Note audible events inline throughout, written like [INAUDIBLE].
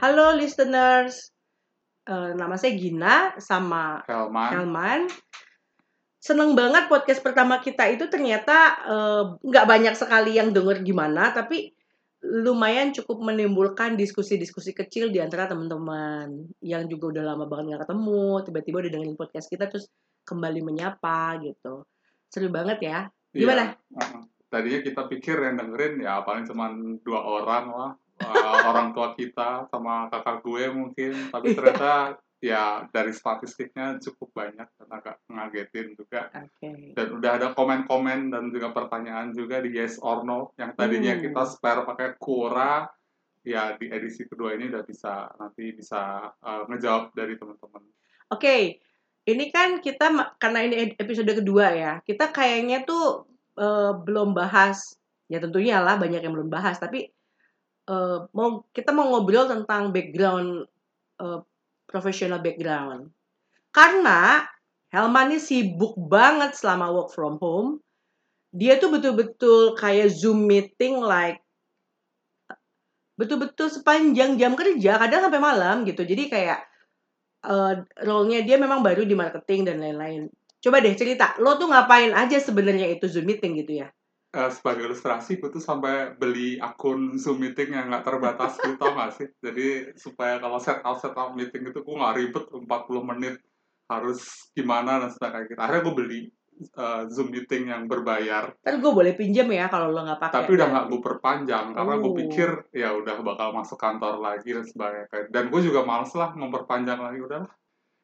Halo listeners, Eh, nama saya Gina sama Helman. Helman. Seneng banget podcast pertama kita itu ternyata eh, nggak banyak sekali yang denger gimana, tapi lumayan cukup menimbulkan diskusi-diskusi kecil di antara teman-teman yang juga udah lama banget nggak ketemu, tiba-tiba udah dengerin podcast kita terus kembali menyapa gitu. Seru banget ya. Gimana? Iya. Tadinya kita pikir yang dengerin ya paling cuma dua orang lah. Uh, orang tua kita sama kakak gue mungkin. Tapi ternyata ya dari statistiknya cukup banyak dan agak ngagetin juga. Oke. Dan udah ada komen-komen dan juga pertanyaan juga di yes or no. Yang tadinya Hmm. kita spare pakai Quora. Ya di edisi kedua ini udah bisa nanti bisa uh, ngejawab dari teman-teman. Oke, ini kan kita karena ini episode kedua ya, kita kayaknya tuh eh, belum bahas, ya tentunya lah banyak yang belum bahas, tapi eh, mau kita mau ngobrol tentang background eh, professional background. Karena Helman ini sibuk banget selama work from home. Dia tuh betul-betul kayak Zoom meeting like betul-betul sepanjang jam kerja, kadang sampai malam gitu. Jadi kayak eh, role-nya dia memang baru di marketing dan lain-lain. Coba deh cerita, lo tuh ngapain aja sebenarnya itu Zoom meeting gitu ya? Eh, sebagai ilustrasi, gue tuh sampai beli akun Zoom meeting yang nggak terbatas gitu, [LAUGHS] tau gak sih? Jadi supaya kalau set up set up meeting itu gue nggak ribet 40 menit harus gimana dan sebagainya kayak gitu. Akhirnya gue beli eh, Zoom meeting yang berbayar, Ntar gue boleh pinjam ya kalau lo nggak pakai. tapi udah nggak gue perpanjang karena gue Oh. pikir ya udah bakal masuk kantor lagi dan sebagainya. Dan gue juga males lah memperpanjang lagi udah lah.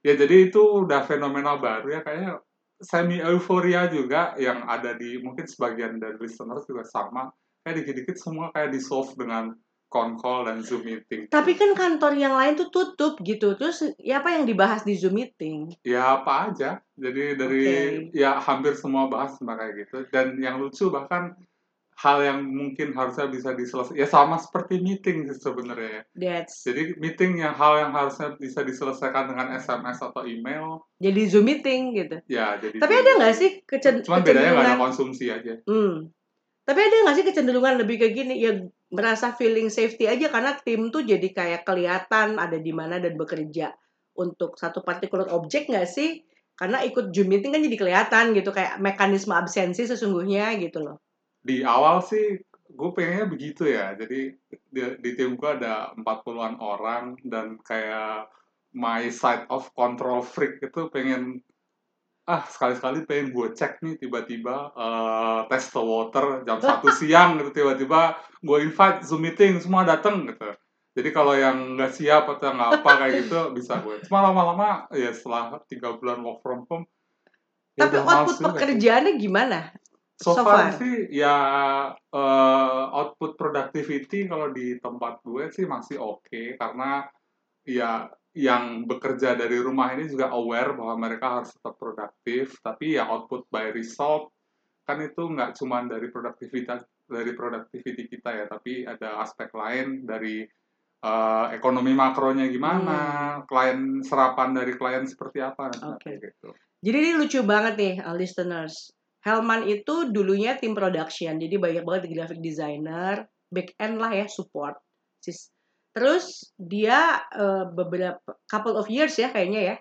Ya jadi itu udah fenomena baru ya kayaknya semi euforia juga yang ada di mungkin sebagian dari listeners juga sama kayak dikit-dikit semua kayak di solve dengan con call dan zoom meeting Tapi kan kantor yang lain tuh tutup gitu. Terus ya apa yang dibahas di Zoom meeting? ya apa aja jadi dari Oke. ya hampir semua bahas sama kayak gitu dan yang lucu bahkan hal yang mungkin harusnya bisa diselesaikan ya sama seperti meeting sih sebenarnya That's jadi meeting yang hal yang harusnya bisa diselesaikan dengan SMS atau email jadi Zoom meeting gitu. ya jadi Tapi ada nggak sih kecen- cuman bedanya nggak ada kecenderungan? konsumsi aja Hmm. Tapi ada nggak sih kecenderungan lebih kayak gini? Ya merasa feeling safety aja karena tim tuh jadi kayak kelihatan ada di mana dan bekerja untuk satu particular objek nggak sih? Karena ikut Zoom meeting kan jadi kelihatan gitu kayak mekanisme absensi sesungguhnya gitu loh. Di awal sih gue pengennya begitu ya. Jadi di, di tim gue ada 40-an orang dan kayak my side of control freak itu pengen ah sekali-sekali pengen gue cek nih tiba-tiba eh, test the water jam satu [LAUGHS] siang gitu. Tiba-tiba gue invite zoom meeting semua dateng gitu. Jadi kalau yang nggak siap atau nggak apa kayak [LAUGHS] gitu bisa gue cuma lama-lama ya setelah tiga bulan work from home ya Tapi males output pekerjaannya gimana? So, So far, far. sih ya eh, output productivity kalau di tempat gue sih masih oke karena ya yang bekerja dari rumah ini juga aware bahwa mereka harus tetap produktif tapi ya output by result kan itu nggak cuma dari produktivitas dari productivity kita ya tapi ada aspek lain dari eh, ekonomi makronya gimana klien serapan dari klien seperti apa sebagainya gitu. Jadi ini lucu banget nih uh, listeners. Helman itu dulunya tim production, jadi banyak banget graphic designer, back end lah ya support. Terus dia uh, beberapa couple of years ya kayaknya ya,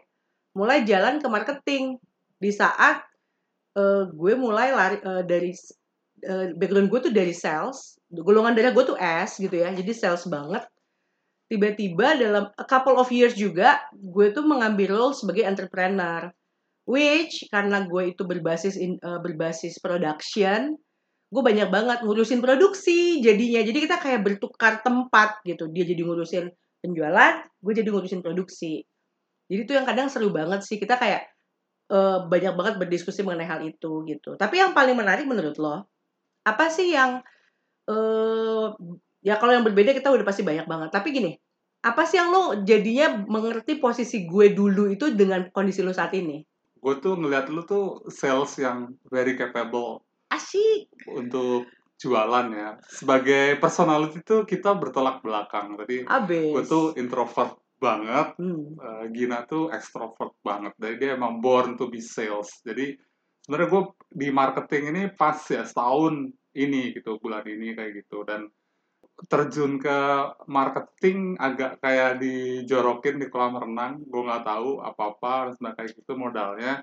mulai jalan ke marketing di saat uh, gue mulai lari uh, dari uh, background gue tuh dari sales, golongan darah gue tuh S gitu ya, jadi sales banget. Tiba-tiba dalam a couple of years juga gue tuh mengambil role sebagai entrepreneur which karena gue itu berbasis in- eh, berbasis production gue banyak banget ngurusin produksi jadinya. Jadi kita kayak bertukar tempat gitu. Dia jadi ngurusin penjualan gue jadi ngurusin produksi. Jadi itu yang kadang seru banget sih. Kita kayak eh, banyak banget berdiskusi mengenai hal itu gitu. Tapi yang paling menarik menurut lo apa sih yang eh ya kalau yang berbeda kita udah pasti banyak banget. Tapi gini apa sih yang lo jadinya mengerti posisi gue dulu itu dengan kondisi lo saat ini Gue tuh ngeliat lu tuh sales yang very capable asik untuk jualan ya. Sebagai personality tuh kita bertolak belakang. Tadi gue tuh introvert banget, Hmm. eh, Gina tuh extrovert banget. Jadi dia emang born to be sales. Jadi sebenarnya gue di marketing ini pas ya setahun ini gitu, bulan ini kayak gitu. Dan terjun ke marketing agak kayak dijorokin di kolam renang gue nggak tahu apa apa dan sebagainya kayak gitu modalnya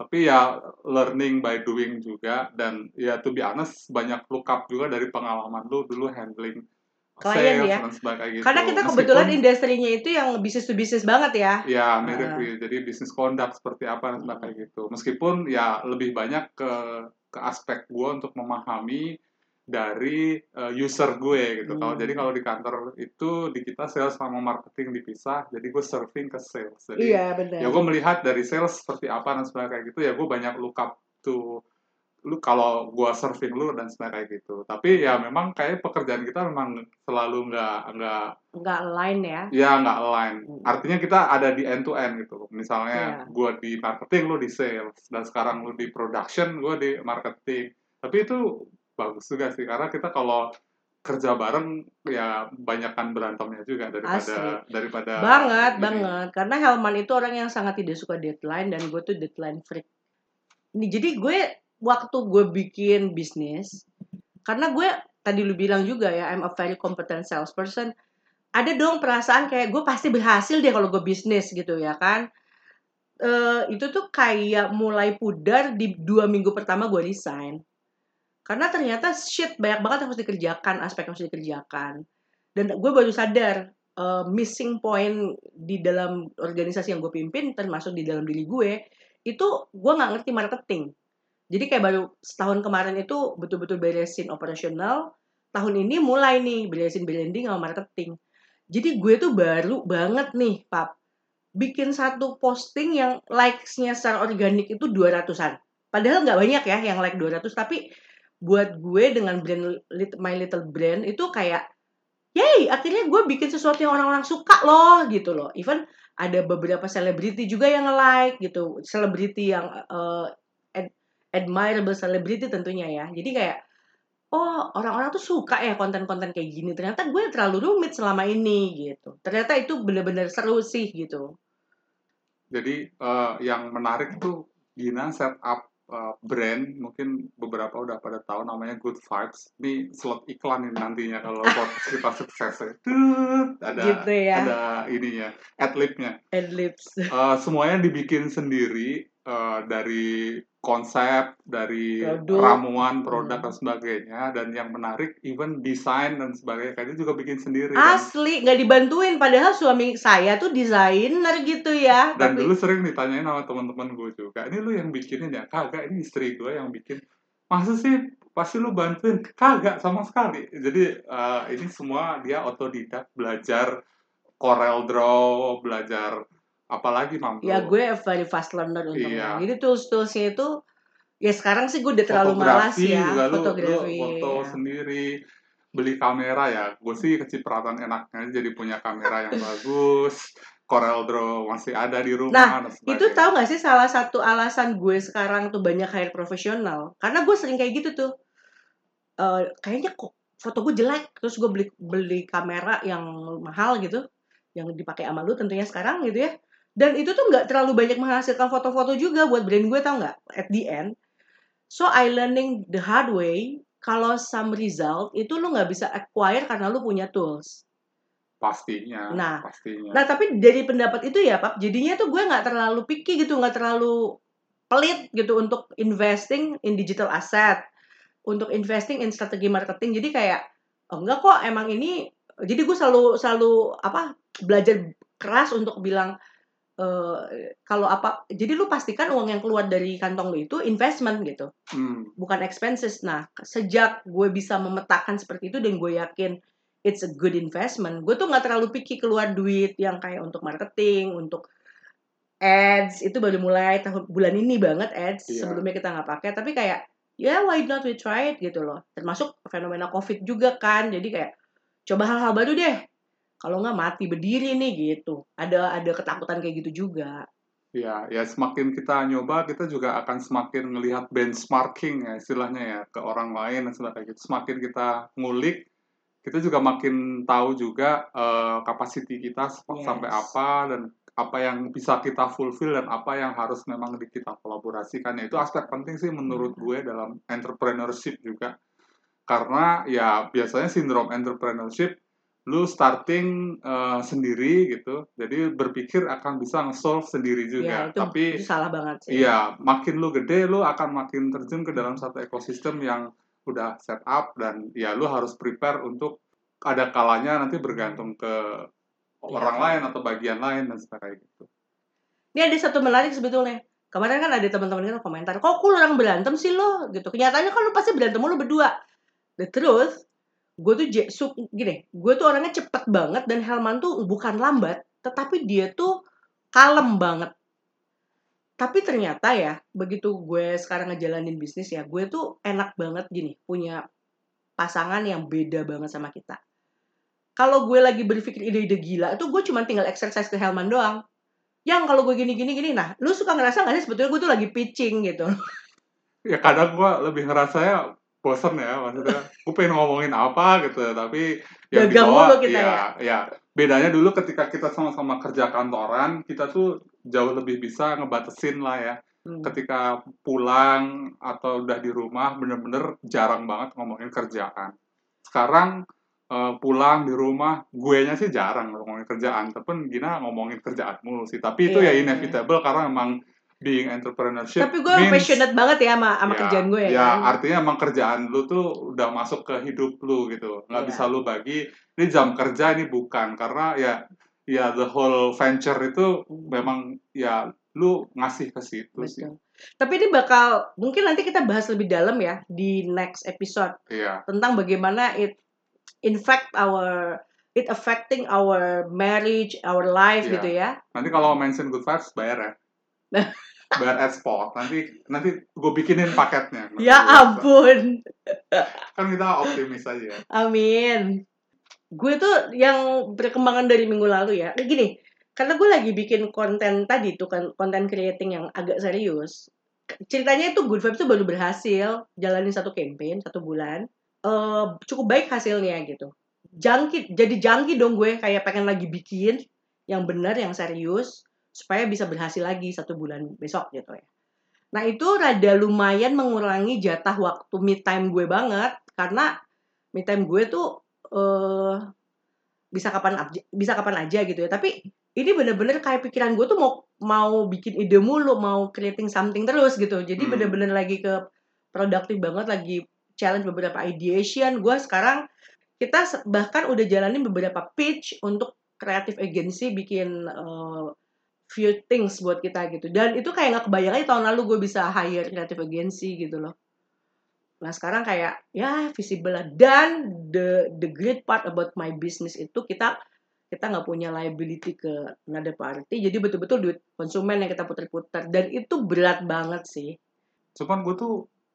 tapi ya learning by doing juga dan ya to be honest banyak look up juga dari pengalaman lu dulu handling Klien sales ya. gitu Karena kita Meskipun- kebetulan industrinya itu yang bisnis to bisnis banget ya. Ya, mirip sih. Jadi bisnis conduct seperti apa dan sebagainya gitu. Meskipun ya lebih banyak ke ke aspek gue untuk memahami dari eh, user gue gitu. Kalau Hmm. jadi kalau di kantor itu di kita sales sama marketing dipisah, jadi gue serving ke sales. Jadi Iya benar. ya gue melihat dari sales seperti apa dan sebagainya kayak gitu ya gue banyak look up to lu kalau gue serving lu dan sebagainya kayak gitu. Tapi ya memang kayak pekerjaan kita memang selalu nggak nggak Nggak line ya. Ya nggak align. Hmm. Artinya kita ada di end to end gitu. Misalnya Iya. gue di marketing, lo di sales, dan sekarang lo di production, gue di marketing. Tapi itu bagus juga sih. Karena kita kalau kerja bareng ya banyakkan berantemnya juga daripada Asli. daripada banget ini. banget. Karena Helman itu orang yang sangat tidak suka deadline dan gue tuh deadline freak. Nih jadi gue waktu gue bikin bisnis karena gue tadi lu bilang juga ya I'm a very competent salesperson ada dong perasaan kayak gue pasti berhasil deh kalau gue bisnis gitu ya kan. Eh itu tuh kayak mulai pudar di dua minggu pertama gue resign karena ternyata shit banyak banget yang harus dikerjakan aspek yang harus dikerjakan. Dan gue baru sadar uh, missing point di dalam organisasi yang gue pimpin termasuk di dalam diri gue itu gue nggak ngerti marketing. Jadi kayak baru setahun kemarin itu betul-betul beresin operasional tahun ini mulai nih beresin branding sama marketing. Jadi gue tuh baru banget nih pap bikin satu posting yang likes-nya secara organik itu 200-an padahal nggak banyak ya yang like 200 tapi buat gue dengan brand My Little Brand itu kayak yay akhirnya gue bikin sesuatu yang orang-orang suka loh gitu loh. Even ada beberapa selebriti juga yang nge-like gitu. Selebriti yang uh, ad- admirable celebrity tentunya ya. Jadi kayak oh orang-orang tuh suka ya konten-konten kayak gini. Ternyata gue terlalu rumit selama ini gitu. Ternyata itu bener-bener seru sih gitu. Jadi eh, yang menarik tuh Gina setup eh, brand mungkin beberapa udah pada tahu namanya Good Vibes. Ini slot iklan ini nantinya kalau [LAUGHS] podcast kita sukses ya. Tut, ada Gitu ya. ada ininya, adlibnya. adlibs Eh, semuanya dibikin sendiri eh, dari konsep, dari Produk. ramuan, produk Hmm. dan sebagainya. Dan yang menarik, even desain dan sebagainya, kayaknya juga bikin sendiri. Dan- asli nggak dibantuin padahal suami saya tuh desainer gitu ya Dan tapi dulu sering ditanyain sama teman-teman gue juga, ini lu yang bikinin ya? Kagak, ini istri gue yang bikin. Masa sih pasti lu bantuin? Kagak sama sekali. Jadi eh, ini semua dia otodidak, belajar Corel Draw, belajar apalagi mampu. ya gue very fast learner untungnya Iya. jadi tools toolsnya itu ya sekarang sih gue udah terlalu malas ya juga lu, fotografi lu foto ya. sendiri beli kamera ya gue sih kecipratan enaknya jadi punya kamera yang bagus Corel Draw masih ada di rumah dan Itu tahu gak sih salah satu alasan gue sekarang tuh banyak hire profesional? Karena gue sering kayak gitu tuh. Eh, kayaknya kok foto gue jelek, terus gue beli beli kamera yang mahal gitu, yang dipakai sama lu tentunya sekarang gitu ya. Dan itu tuh nggak terlalu banyak menghasilkan foto-foto juga buat brand gue tau nggak? At the end, so I learning the hard way. Kalau some result itu lu nggak bisa acquire karena lu punya tools. pastinya Nah, pastinya Nah, tapi dari pendapat itu ya, Pap, jadinya tuh gue nggak terlalu picky gitu, nggak terlalu pelit gitu untuk investing in digital asset, untuk investing in strategi marketing. Jadi kayak, oh, enggak kok, emang ini. Jadi gue selalu selalu apa belajar keras untuk bilang eh kalau apa. Jadi lu pastikan uang yang keluar dari kantong lu itu investment gitu Hmm, bukan expenses. Nah, sejak gue bisa memetakan seperti itu dan gue yakin it's a good investment, gue tuh nggak terlalu picky keluar duit yang kayak untuk marketing, untuk ads itu baru mulai tahun bulan ini banget ads Iya. sebelumnya kita nggak pakai tapi kayak ya why not we try it gitu loh termasuk fenomena covid juga kan jadi kayak coba hal-hal baru deh kalau nggak mati berdiri nih gitu. Ada ada ketakutan kayak gitu juga. Ya ya semakin kita nyoba kita juga akan semakin melihat benchmarking ya istilahnya ya ke orang lain dan sebagainya. Gitu. semakin kita ngulik kita juga makin tahu juga capacity kita Yes. sampai apa dan apa yang bisa kita fulfill dan apa yang harus memang di kita kolaborasikan. Ya itu aspek penting sih menurut gue dalam entrepreneurship juga. Karena ya biasanya sindrom entrepreneurship lu starting uh, sendiri gitu jadi berpikir akan bisa nge-solve sendiri juga Ya, itu, tapi itu salah banget sih. iya makin lu gede lu akan makin terjun ke dalam satu ekosistem yang udah set up dan ya lu harus prepare untuk ada kalanya nanti bergantung ke orang Iya. lain atau bagian lain dan sebagainya gitu Ini ada satu menarik sebetulnya. Kemarin kan ada teman-teman kita komentar, kok lu orang berantem sih lo? Gitu. Kenyataannya kan lu pasti berantem lu berdua. The truth, gue tuh su- gini, gue tuh orangnya cepet banget dan Helman tuh bukan lambat, tetapi dia tuh kalem banget. Tapi ternyata ya, begitu gue sekarang ngejalanin bisnis ya, gue tuh enak banget gini, punya pasangan yang beda banget sama kita. Kalau gue lagi berpikir ide-ide gila, itu gue cuma tinggal exercise ke Helman doang. Yang kalau gue gini gini gini, nah, lu suka ngerasa nggak sih sebetulnya gue tuh lagi pitching gitu. ya kadang gua lebih ngerasanya bosen ya maksudnya. Gue pengen ngomongin apa gitu tapi yang Gagang dibawa. kita ya, ya bedanya dulu ketika kita sama-sama kerja kantoran kita tuh jauh lebih bisa ngebatesin lah ya. Hmm. ketika pulang atau udah di rumah bener-bener jarang banget ngomongin kerjaan. Sekarang eh, pulang di rumah gue nya sih jarang ngomongin kerjaan. Tapi Gina ngomongin kerjaan mulu sih. Tapi itu Iya, ya iya. inevitable karena emang being entrepreneurship Tapi gue means- passionate banget ya sama, sama Ya, kerjaan gue ya. ya kan? artinya emang kerjaan lu tuh udah masuk ke hidup lu gitu nggak Iya. bisa lu bagi ini jam kerja ini bukan karena ya ya the whole venture itu memang ya lu ngasih ke situ sih Betul. Tapi ini bakal mungkin nanti kita bahas lebih dalam ya di next episode iya tentang bagaimana it in fact our it affecting our marriage, our life Iya. gitu ya. nanti kalau mention good vibes bayar ya [LAUGHS] bayar ad spot nanti nanti gue bikinin paketnya Ya ampun. kan kita optimis aja. Amin. Gue tuh yang perkembangan dari minggu lalu ya. Gini, karena gue lagi bikin konten tadi tuh kan konten creating yang agak serius. Ceritanya itu Good Vibes tuh baru berhasil jalanin satu campaign satu bulan. Eh cukup baik hasilnya gitu. Jangki, jadi jangki dong gue kayak pengen lagi bikin yang benar, yang serius supaya bisa berhasil lagi satu bulan besok gitu ya. Nah itu rada lumayan mengurangi jatah waktu me time gue banget karena me time gue tuh eh bisa kapan aja, bisa kapan aja gitu ya. Tapi ini bener-bener kayak pikiran gue tuh mau mau bikin ide mulu, mau creating something terus gitu. Jadi Hmm. bener-bener lagi ke produktif banget, lagi challenge beberapa ideation. Gue sekarang kita bahkan udah jalanin beberapa pitch untuk creative agency bikin eh, few things buat kita gitu. Dan itu kayak nggak kebayang aja tahun lalu gue bisa hire creative agency gitu loh. Nah sekarang kayak ya visible lah. Dan the the great part about my business itu kita kita nggak punya liability ke another party. Jadi betul-betul duit konsumen yang kita putar-putar. Dan itu berat banget sih. cuman gue tuh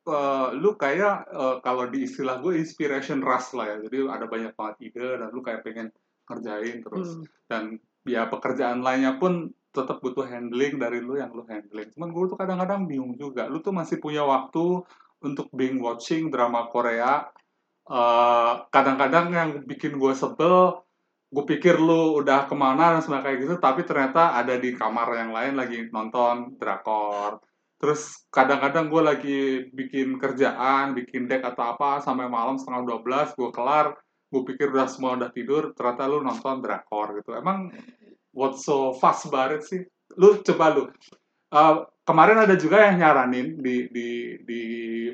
eh, lu kayak eh, kalau di istilah gue inspiration rush lah ya jadi ada banyak banget ide dan lu kayak pengen ngerjain terus Hmm. dan ya pekerjaan lainnya pun tetap butuh handling dari lu yang lu handling. Cuman gue tuh kadang-kadang bingung juga. Lu tuh masih punya waktu untuk binge watching drama Korea. Eh, kadang-kadang yang bikin gue sebel gue pikir lu udah ke mana dan sebagainya gitu tapi ternyata ada di kamar yang lain lagi nonton drakor. Terus kadang-kadang gue lagi bikin kerjaan bikin deck atau apa sampai malam setengah 12 gue kelar gue pikir udah semua udah tidur ternyata lu nonton drakor gitu. Emang what so fast banget sih lu coba lu Uh, kemarin ada juga yang nyaranin di di di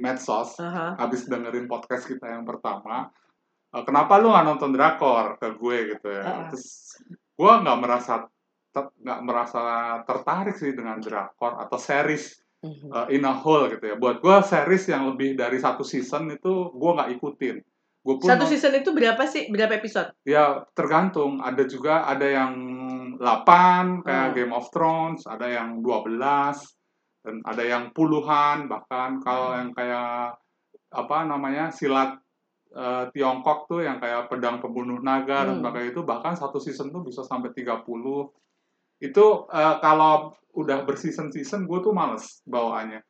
medsos Aha. habis dengerin podcast kita yang pertama uh, kenapa lu nggak nonton drakor ke gue gitu ya Uh-uh. terus gue nggak merasa ter- nggak merasa tertarik sih dengan drakor atau series uh, in a whole gitu ya buat gue series yang lebih dari satu season itu gue nggak ikutin gue pun Satu season itu berapa sih? Berapa episode? ya tergantung ada juga ada yang 8 kayak Hmm. Game of Thrones ada yang 12 dan ada yang puluhan bahkan kalau yang kayak apa namanya silat eh, Tiongkok tuh yang kayak pedang pembunuh naga dan Hmm. sebagainya itu bahkan satu season tuh bisa sampai 30 itu eh, kalau udah berseason season gue tuh males bawaannya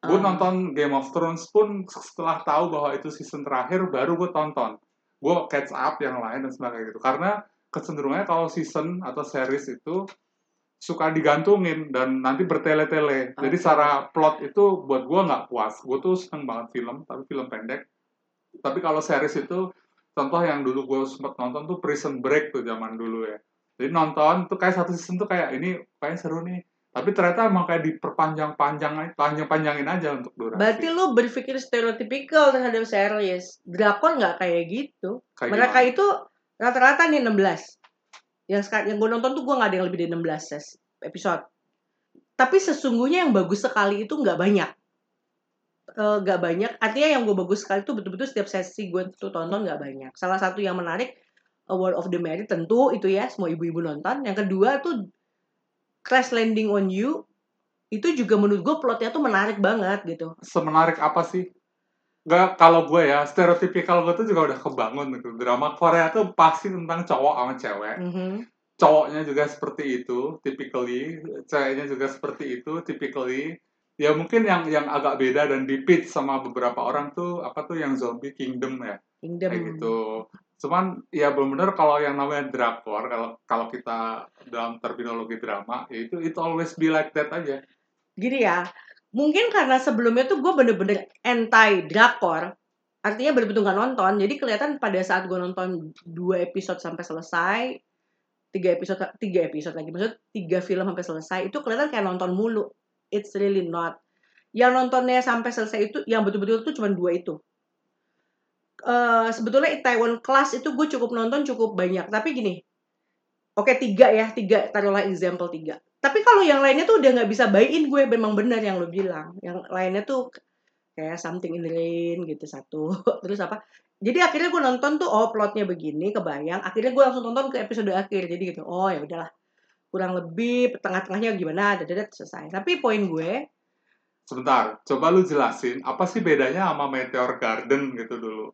gue Ah. nonton Game of Thrones pun setelah tahu bahwa itu season terakhir baru gue tonton gue catch up yang lain dan sebagainya gitu karena kecenderungannya kalau season atau series itu suka digantungin dan nanti bertele-tele jadi Oke. secara plot itu buat gue nggak puas gue tuh seneng banget film tapi film pendek tapi kalau series itu contoh yang dulu gue sempat nonton tuh Prison Break tuh zaman dulu ya jadi nonton tuh kayak satu season tuh kayak ini kayak seru nih tapi ternyata emang kayak diperpanjang-panjang panjang-panjangin aja untuk durasi Berarti lu berpikir stereotypical terhadap series. Drakor nggak kayak gitu. Kayak Mereka gimana? itu rata-rata nih 16. Yang sekarang yang gue nonton tuh gue nggak ada yang lebih dari 16 ses- episode. Tapi sesungguhnya yang bagus sekali itu nggak banyak. Eh, Nggak banyak. Artinya yang gue bagus sekali itu betul-betul setiap sesi gue tuh tonton nggak banyak. Salah satu yang menarik World of the Married tentu itu ya semua ibu-ibu nonton. Yang kedua tuh Crash Landing on You itu juga menurut gue plotnya tuh menarik banget gitu. semenarik apa sih Gak, kalau gue ya, stereotipikal gue tuh juga udah kebangun gitu. Drama Korea tuh pasti tentang cowok sama cewek. Mhm. Cowoknya juga seperti itu, typically. Ceweknya juga seperti itu, typically. Ya mungkin yang yang agak beda dan di pitch sama beberapa orang tuh, apa tuh yang zombie kingdom ya. Kingdom. kayak gitu. Cuman ya benar-benar kalau yang namanya drakor kalau kalau kita dalam terminologi drama ya itu it always be like that aja. Gini ya, mungkin karena sebelumnya tuh gue bener-bener anti drakor, artinya bener-bener gak nonton. Jadi kelihatan pada saat gue nonton dua episode sampai selesai, tiga episode tiga episode lagi, maksud tiga film sampai selesai itu kelihatan kayak nonton mulu. It's really not. Yang nontonnya sampai selesai itu, yang betul-betul tuh cuma dua itu. Eh sebetulnya Itaewon Class itu gue cukup nonton cukup banyak, tapi gini, oke tiga ya, tiga taruhlah example tiga. Tapi kalau yang lainnya tuh udah nggak bisa buy-in gue memang benar yang lo bilang. Yang lainnya tuh kayak Something in the Rain gitu satu. [LAUGHS] Terus apa? Jadi akhirnya gue nonton tuh oh plotnya begini kebayang. Akhirnya gue langsung tonton ke episode akhir. Jadi gitu. Oh ya udahlah. Kurang lebih tengah-tengahnya gimana dadat selesai. Tapi poin gue Sebentar, coba lu jelasin apa sih bedanya sama Meteor Garden gitu dulu.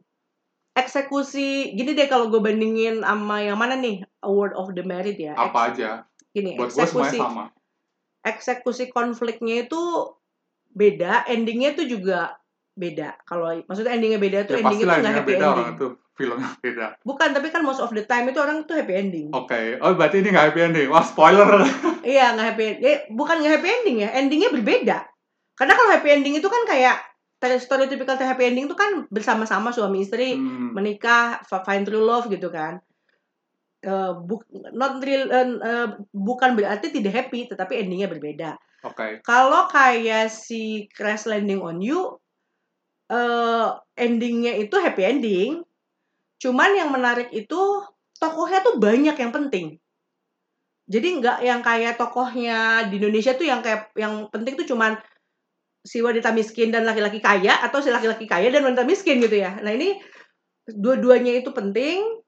eksekusi gini deh kalau gue bandingin sama yang mana nih Award of the Merit ya. Apa aja? Gini Buat eksekusi sama. eksekusi konfliknya itu beda, endingnya tuh juga beda. Kalau maksudnya endingnya beda tuh Ya endingnya tuh nggak happy beda ending. orang itu filmnya beda. Bukan, tapi kan most of the time itu orang tuh happy ending. Oke, oh berarti ini nggak happy ending. Wah spoiler. [LAUGHS] Iya nggak happy, eh, bukan nggak happy ending ya, endingnya berbeda. Karena kalau happy ending itu kan kayak stereotypical happy ending itu kan bersama-sama suami istri Hmm, menikah, find true love gitu kan. Eh, bu- not real, eh, bukan berarti tidak happy, tetapi endingnya berbeda. Oke, Kalau kayak si Crash Landing on You, eh endingnya itu happy ending. Cuman yang menarik itu tokohnya tuh banyak yang penting. Jadi nggak yang kayak tokohnya di Indonesia tuh yang kayak yang penting tuh cuman si wanita miskin dan laki-laki kaya atau si laki-laki kaya dan wanita miskin gitu ya. Nah ini dua-duanya itu penting,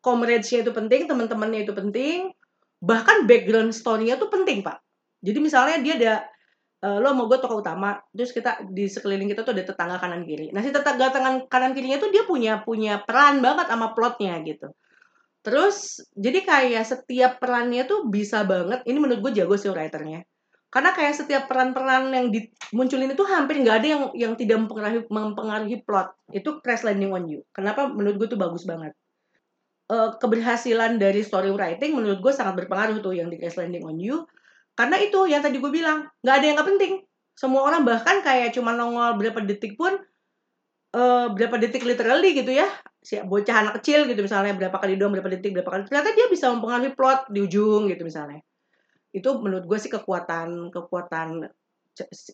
comrades-nya itu penting, teman-temannya itu penting, bahkan background story-nya tuh penting pak. Jadi misalnya dia ada eh, lo mau gue tokoh utama, terus kita di sekeliling kita tuh ada tetangga kanan kiri. Nah si tetangga tangan kanan kirinya tuh dia punya punya peran banget sama plotnya gitu. Terus jadi kayak setiap perannya tuh bisa banget. Ini menurut gue jago sih writernya. Karena kayak setiap peran-peran yang dimunculin itu hampir nggak ada yang yang tidak mempengaruhi, mempengaruhi plot. Itu Crash Landing on You. Kenapa menurut gue tuh bagus banget. Eh, keberhasilan dari story writing menurut gue sangat berpengaruh tuh yang di Crash Landing on You. Karena itu yang tadi gue bilang nggak ada yang nggak penting. Semua orang bahkan kayak cuma nongol berapa detik pun eh berapa detik literally gitu ya si bocah anak kecil gitu misalnya berapa kali doang berapa detik berapa kali ternyata dia bisa mempengaruhi plot di ujung gitu misalnya itu menurut gue sih kekuatan kekuatan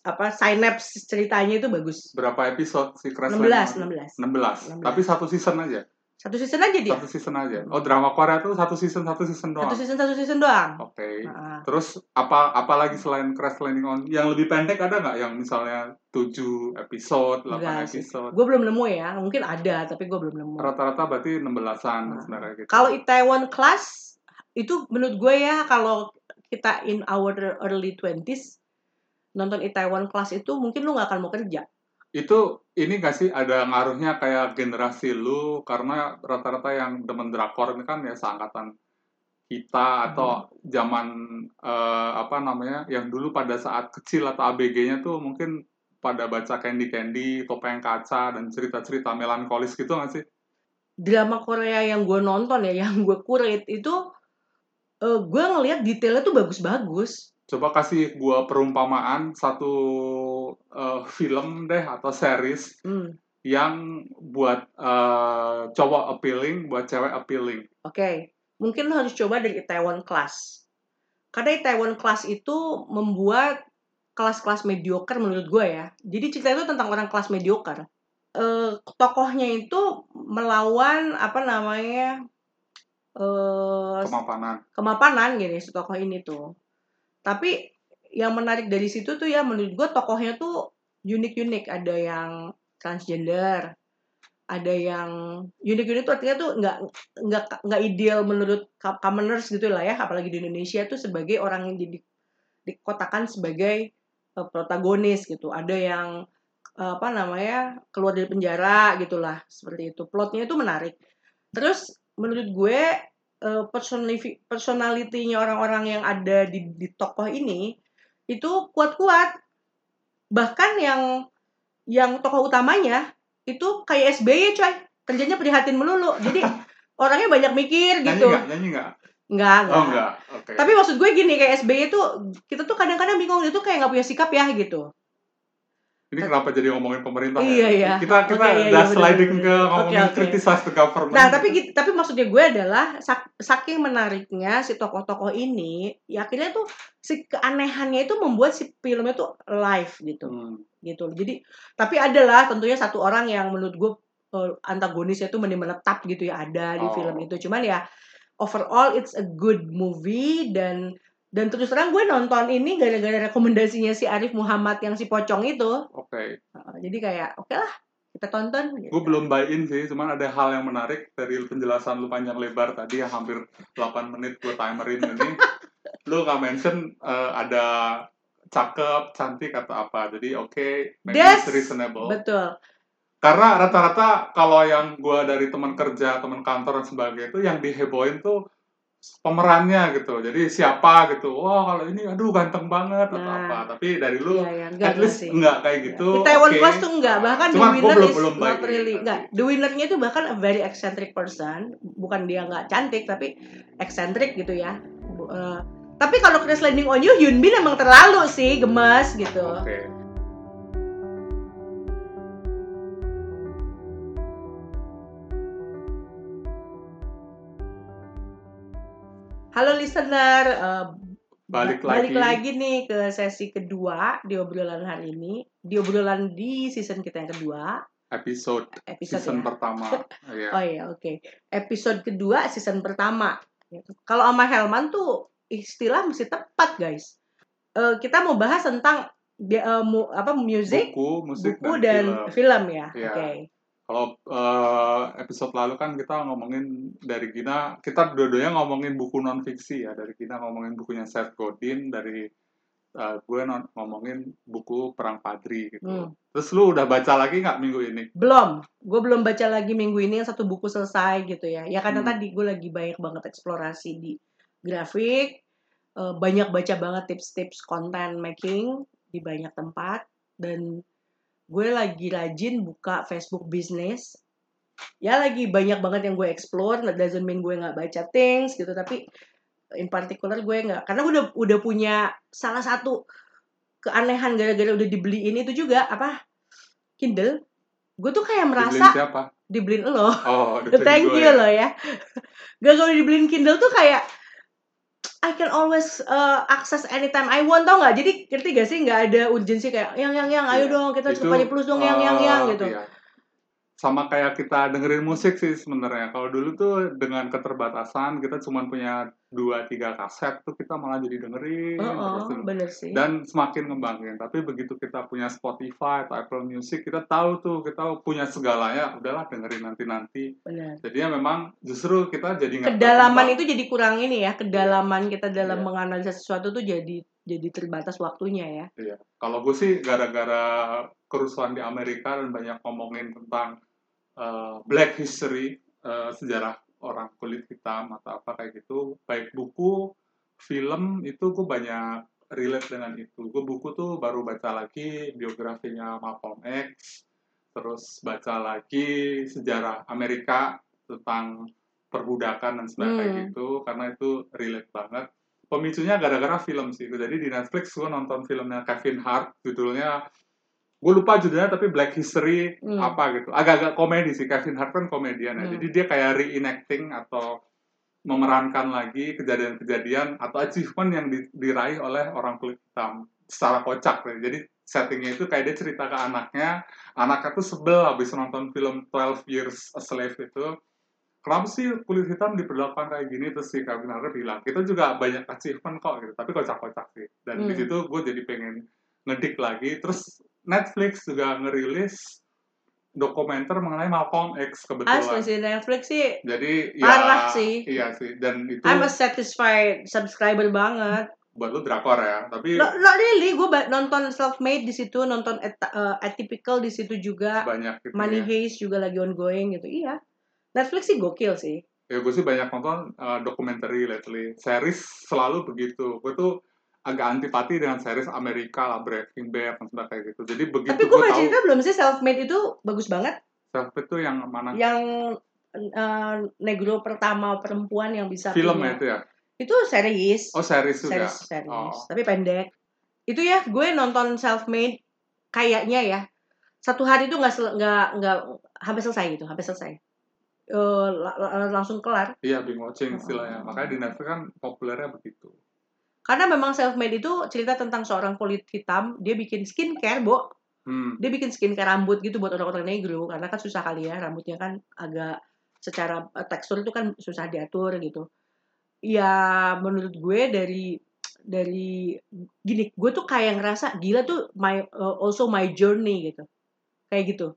apa synapse ceritanya itu bagus berapa episode si Crash 16 Landing? 16 16. 16. Tapi satu season aja. Satu season aja dia Satu season aja. Oh, drama Korea tuh satu season satu season doang. satu season satu season doang Oke. Nah, Terus apa apa lagi selain Crash Landing on yang lebih pendek ada nggak yang misalnya 7 episode, 8 Enggak sih. episode? gue belum nemu ya mungkin ada tapi gue belum nemu Rata-rata berarti 16-an Nah. sebenarnya gitu. Kalau Itaewon Class itu menurut gue ya kalau kita in our early 20s nonton Itaewon Class itu mungkin lu nggak akan mau kerja. Itu ini gak sih ada ngaruhnya kayak generasi lu karena rata-rata yang demen drakor ini kan ya seangkatan kita atau zaman eh, apa namanya yang dulu pada saat kecil atau ABG-nya tuh mungkin pada baca Candy Candy, Topeng Kaca dan cerita-cerita melankolis gitu gak sih? Drama Korea yang gue nonton ya, yang gue kurit itu eh, gue ngelihat detailnya tuh bagus-bagus. Coba kasih gua perumpamaan satu eh, film deh atau series Hmm. yang buat eh, cowok appealing, buat cewek appealing. Oke, mungkin lo harus coba dari Itaewon Class. Karena Itaewon Class itu membuat kelas-kelas mediocre menurut gue ya. Jadi cerita itu tentang orang kelas mediocre. Eh, tokohnya itu melawan apa namanya eh Kemapanan. kemapanan gini si tokoh ini tuh. Tapi yang menarik dari situ tuh ya menurut gue tokohnya tuh unik-unik. Ada yang transgender, ada yang unik-unik tuh artinya tuh nggak nggak nggak ideal menurut co- commoners gitu lah ya. Apalagi di Indonesia tuh sebagai orang yang jadi dikotakan sebagai eh, protagonis gitu. Ada yang eh, apa namanya keluar dari penjara gitulah seperti itu. Plotnya itu menarik. Terus menurut gue eh, personali- personality-nya orang-orang yang ada di, di tokoh ini itu kuat-kuat. Bahkan yang yang tokoh utamanya itu kayak SBY coy. Kerjanya prihatin melulu. Jadi [LAUGHS] orangnya banyak mikir Nyanyi gitu. Nyanyi nggak? Enggak, enggak. Oh enggak. Oke. Tapi maksud gue gini kayak SBY itu kita tuh kadang-kadang bingung dia tuh kayak nggak punya sikap ya gitu. Ini kenapa jadi ngomongin pemerintah? ya? Iya, iya. Kita kita Oke, iya, udah iya, sliding bener, ke ngomongin Oke, oke. criticize the government. Nah, tapi tapi maksudnya gue adalah sak- saking menariknya si tokoh-tokoh ini, ya akhirnya tuh si keanehannya itu membuat si filmnya tuh live gitu. Hmm. gitu. Jadi tapi adalah tentunya satu orang yang menurut gue eh, antagonisnya tuh mending menetap gitu ya ada di Oh. film itu. Cuman ya overall it's a good movie dan dan terus terang gue nonton ini gara-gara rekomendasinya si Arif Muhammad yang si pocong itu. Oke. Uh, Jadi kayak oke lah kita tonton. gitu. Gue belum buy in sih, cuman ada hal yang menarik dari penjelasan lu panjang lebar tadi yang hampir 8 menit gue timerin ini. [LAUGHS] lu nggak mention eh, ada cakep, cantik atau apa. Jadi oke, maybe That's it's reasonable. Betul. Karena rata-rata kalau yang gue dari teman kerja, teman kantor dan sebagainya itu yang dihebohin tuh pemerannya gitu. Jadi siapa gitu. Wah, kalau ini aduh ganteng banget atau Nah. apa. Tapi dari lu Iya, iya, enggak at least sih. enggak kayak gitu. Di Taiwan oke. Plus tuh enggak, bahkan Cuman the winner belum is belum not really nanti. enggak. The winnernya itu bahkan a very eccentric person, bukan dia nggak cantik tapi eccentric gitu ya. Eh, tapi kalau Crash Landing on You, Hyun Bin emang terlalu sih gemes gitu. Oke. Halo listener, eh, Balik ba- balik lagi. lagi nih ke sesi kedua di obrolan hari ini, di obrolan di season kita yang kedua, Episode episode season ya. pertama. [LAUGHS] Iya. Oh iya, oke. Episode kedua season pertama. Kalau sama Helman tuh istilah mesti tepat, guys. Eh, kita mau bahas tentang eh, mu- apa music, Buku, musik buku dan, dan, film. film ya. Iya. Oke. Kalau eh, episode lalu kan kita ngomongin dari Gina, kita dua-duanya ngomongin buku non fiksi ya. Dari Gina ngomongin bukunya Seth Godin, dari eh, gue non- ngomongin buku Perang Padri gitu. Hmm. Terus lu udah baca lagi nggak minggu ini? Belum. Gue belum baca lagi minggu ini yang satu buku selesai gitu ya. Ya karena Hmm. tadi gue lagi banyak banget eksplorasi di grafik, eh, banyak baca banget tips-tips content making di banyak tempat dan gue lagi rajin buka Facebook business. Ya lagi banyak banget yang gue explore, that doesn't mean gue nggak baca things gitu, tapi in particular gue nggak, karena gue udah udah punya salah satu keanehan gara-gara udah dibeliin itu juga apa Kindle. Gue tuh kayak Dibeliin merasa siapa? dibeliin lo. Oh, dibeliin [LAUGHS] Thank you ya. loh ya. Gak kalau dibeliin Kindle tuh kayak I can always uh, access anytime I want tau nggak? Jadi ngerti gak sih nggak ada urgensi kayak yang yang yang ayo Iya. dong kita Itu, cepat plus dong yang yang yang eh, gitu. iya. Sama kayak kita dengerin musik sih sebenarnya. Kalau dulu tuh dengan keterbatasan kita cuma punya dua tiga kaset tuh kita malah jadi dengerin Oh, terus oh, tuh. bener sih. dan semakin ngembangin. Tapi begitu kita punya Spotify atau Apple Music, kita tahu tuh kita punya segalanya. Udahlah dengerin nanti-nanti. Bener. Jadinya memang justru kita jadi nggak Kedalaman itu jadi kurang ini ya. Kedalaman kita dalam Iya. menganalisa sesuatu tuh jadi jadi terbatas waktunya ya. Iya. Kalau gue sih gara-gara kerusuhan di Amerika dan banyak ngomongin tentang uh, Black History, uh, sejarah orang kulit hitam atau apa kayak gitu, baik buku, film itu gue banyak relate dengan itu. Gue buku tuh baru baca lagi biografinya Malcolm X, terus baca lagi sejarah Amerika tentang perbudakan dan sebagainya Hmm. gitu, karena itu relate banget pemicunya gara-gara film sih. Jadi di Netflix gue nonton filmnya Kevin Hart, judulnya gue lupa judulnya tapi Black History Hmm. apa gitu agak-agak komedi sih Kevin Hart kan komedian ya Hmm. jadi dia kayak reenacting atau memerankan lagi kejadian-kejadian atau achievement yang di- diraih oleh orang kulit hitam secara kocak ya. jadi settingnya itu kayak dia cerita ke anaknya anaknya tuh sebel habis nonton film 12 Years a Slave itu kenapa sih kulit hitam diperlakukan kayak gini terus si Kevin Hart bilang kita juga banyak achievement kok gitu tapi kocak-kocak sih dan di Hmm. situ gue jadi pengen ngedik lagi terus Netflix juga ngerilis dokumenter mengenai Malcolm X Asli kebetulan sih Netflix sih. jadi Parah ya sih. iya sih dan itu I'm a satisfied subscriber banget. buat lu drakor ya tapi No, not really, gue nonton self made di situ, nonton at- uh, atypical di situ juga. banyak gitu Money ya. Heist juga lagi ongoing gitu. Iya. Netflix sih gokil sih. ya gue sih banyak nonton uh, documentary lately series selalu begitu gue tuh agak antipati dengan series Amerika lah Breaking Bad dan sebagainya kayak gitu jadi begitu Tapi gue baca cerita belum sih self made itu bagus banget. self itu yang mana Yang uh, negro pertama perempuan yang bisa film punya. ya itu ya Itu series. oh series juga series, series. Oh. Tapi pendek. Itu ya, gue nonton self made kayaknya ya. Satu hari itu nggak nggak nggak hampir selesai gitu, hampir selesai. Eh, la- la- langsung kelar. iya binge watching istilahnya Oh. makanya di Netflix kan populernya begitu Karena memang self made itu cerita tentang seorang kulit hitam, dia bikin skincare, Bo. hmm. Dia bikin skincare rambut gitu buat orang-orang negro karena kan susah kali ya, rambutnya kan agak secara eh, tekstur itu kan susah diatur gitu. Ya menurut gue dari dari gini, gue tuh kayak ngerasa gila tuh my uh, also my journey gitu. Kayak gitu.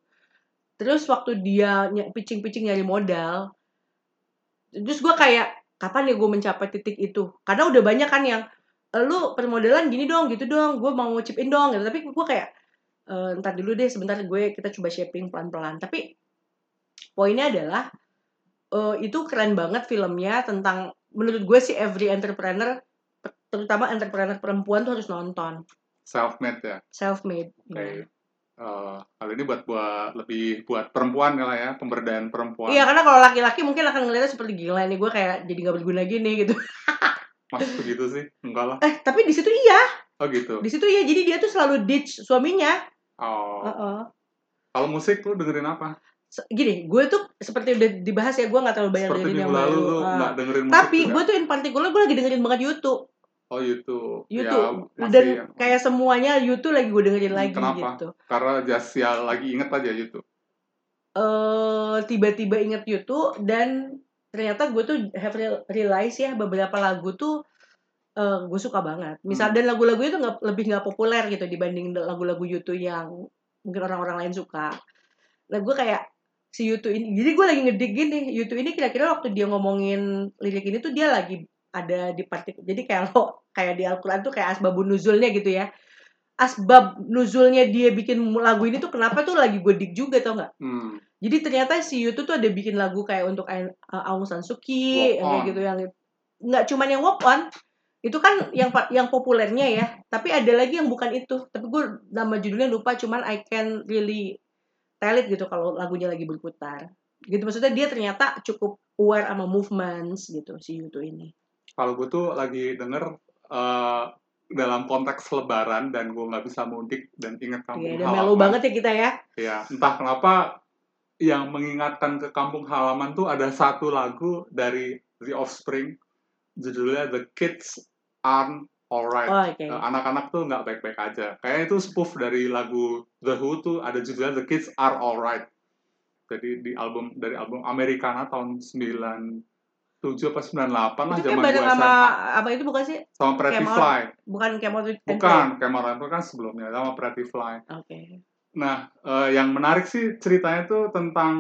Terus waktu dia pitching-pitching nyari modal, terus gue kayak kapan ya gue mencapai titik itu? Karena udah banyak kan yang "Eh, lu permodalan gini dong, gitu dong, gue mau chip in dong gitu. Tapi gue kayak "Eh, ntar dulu deh sebentar gue kita coba shaping pelan-pelan. Tapi poinnya adalah eh, itu keren banget filmnya tentang menurut gue sih every entrepreneur terutama entrepreneur perempuan tuh harus nonton self made ya self made Oke. Eh, kali ini buat buat lebih buat perempuan ya lah ya pemberdayaan perempuan Iya karena kalau laki-laki mungkin akan ngeliatnya seperti gila nih gue kayak jadi nggak berguna gini gitu. [LAUGHS] Mas begitu sih enggak lah Eh tapi di situ iya, oh gitu di situ iya. Jadi dia tuh selalu ditch suaminya. oh Heeh. kalau musik lu dengerin apa Gini, gue tuh seperti udah dibahas ya, gue nggak terlalu banyak seperti dengerin yang lalu lu nggak dengerin musik Tapi gue tuh in particular gue lagi dengerin banget YouTube. oh YouTube YouTube. ya, Dan yang- kayak semuanya YouTube lagi gue dengerin Hmm, lagi kenapa? gitu. karena just ya lagi inget aja YouTube eh tiba-tiba inget YouTube dan ternyata gue tuh have real- realize ya beberapa lagu tuh eh gue suka banget. Misal Hmm. dan lagu-lagu itu nggak lebih nggak populer gitu dibanding lagu-lagu YouTube yang mungkin orang-orang lain suka. Nah gue kayak si YouTube ini, jadi gue lagi ngedik gini, YouTube ini kira-kira waktu dia ngomongin lirik ini tuh dia lagi ada di partik, jadi kayak [LAUGHS] lo kayak di Al-Quran tuh kayak asbabun nuzulnya gitu ya. Asbab nuzulnya dia bikin lagu ini tuh kenapa tuh lagi gue dik juga tau nggak? hmm. Jadi ternyata si YouTube tuh ada bikin lagu kayak untuk Aung Aung San Suu Kyi, kayak gitu yang nggak cuman yang walk on, itu kan yang yang populernya ya. Tapi ada lagi yang bukan itu. Tapi gue nama judulnya lupa, cuman I can really tell it gitu kalau lagunya lagi berputar. Gitu maksudnya dia ternyata cukup aware sama movements gitu si YouTube ini. kalau gue tuh lagi denger eh, dalam konteks lebaran dan gue nggak bisa mudik dan inget kampung Iya, udah halaman melo banget ya kita ya. ya entah kenapa yang mengingatkan ke kampung halaman tuh ada satu lagu dari The Offspring judulnya The Kids Aren't Alright Oh, oke. Eh, anak-anak tuh nggak baik-baik aja. Kayaknya itu spoof dari lagu The Who tuh ada judulnya The Kids Are Alright. Jadi di album dari album Americana tahun 97 apa 98 lah Itu zaman gua sama apa itu bukan sih? Sama Pretty. Fly. Bukan Camel Bukan, Cameron itu kan sebelumnya sama Pretty Fly. Oke. Nah, eh, yang menarik sih ceritanya tuh tentang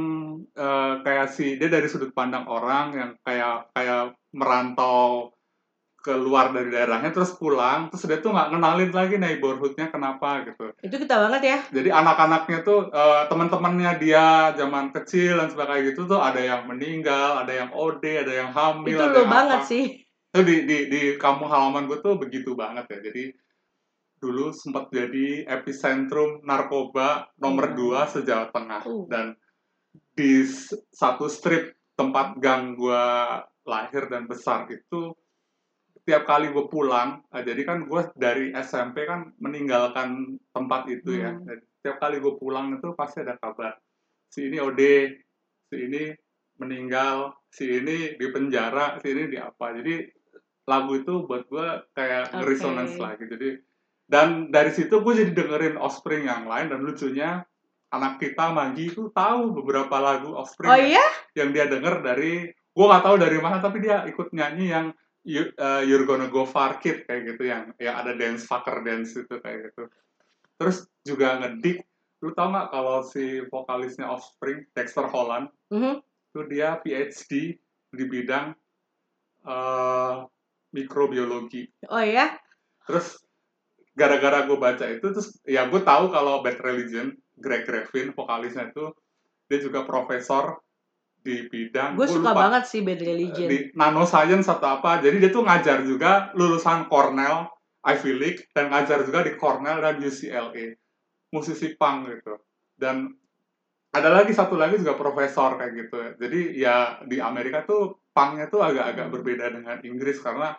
eh, kayak si dia dari sudut pandang orang yang kayak kayak merantau keluar dari daerahnya terus pulang terus dia tuh nggak kenalin lagi neighborhoodnya kenapa gitu. Itu kita banget ya. Jadi anak-anaknya tuh eh, teman-temannya dia zaman kecil dan sebagainya gitu tuh ada yang meninggal, ada yang OD, ada yang hamil, Itu ada lo yang banget apa. sih. Itu di di di kampung halaman gue tuh begitu banget ya. Jadi dulu sempat jadi epicentrum narkoba nomor Hmm. dua se-Jawa Tengah Uh. dan di satu strip tempat gang gue lahir dan besar itu tiap kali gue pulang, uh, jadi kan gue dari SMP kan meninggalkan tempat itu ya. Hmm. Dan tiap kali gue pulang itu pasti ada kabar. Si ini OD, si ini meninggal, si ini di penjara, si ini di apa. Jadi lagu itu buat gue kayak Oke. resonance lagi. Jadi dan dari situ gue jadi dengerin Offspring yang lain dan lucunya anak kita Magi itu tahu beberapa lagu Offspring Oh yang- iya? yang dia denger dari gue nggak tahu dari mana tapi dia ikut nyanyi yang You- uh, You're Gonna Go Far Kid kayak gitu yang yang ada dance fucker dance itu kayak gitu terus juga ngedik lu tau nggak kalau si vokalisnya Offspring Dexter Holland Mhm. itu dia PhD di bidang uh, mikrobiologi Oh ya? terus gara-gara gue baca itu terus ya gue tahu kalau Bad Religion Greg Graffin vokalisnya itu dia juga profesor di bidang Gue suka lupa, banget sih Bad Religion. di nanoscience atau apa. Jadi dia tuh ngajar juga lulusan Cornell Ivy League dan ngajar juga di Cornell dan UCLA musisi punk gitu. Dan ada lagi satu lagi juga profesor kayak gitu. Jadi ya di Amerika tuh punknya tuh agak-agak berbeda dengan Inggris karena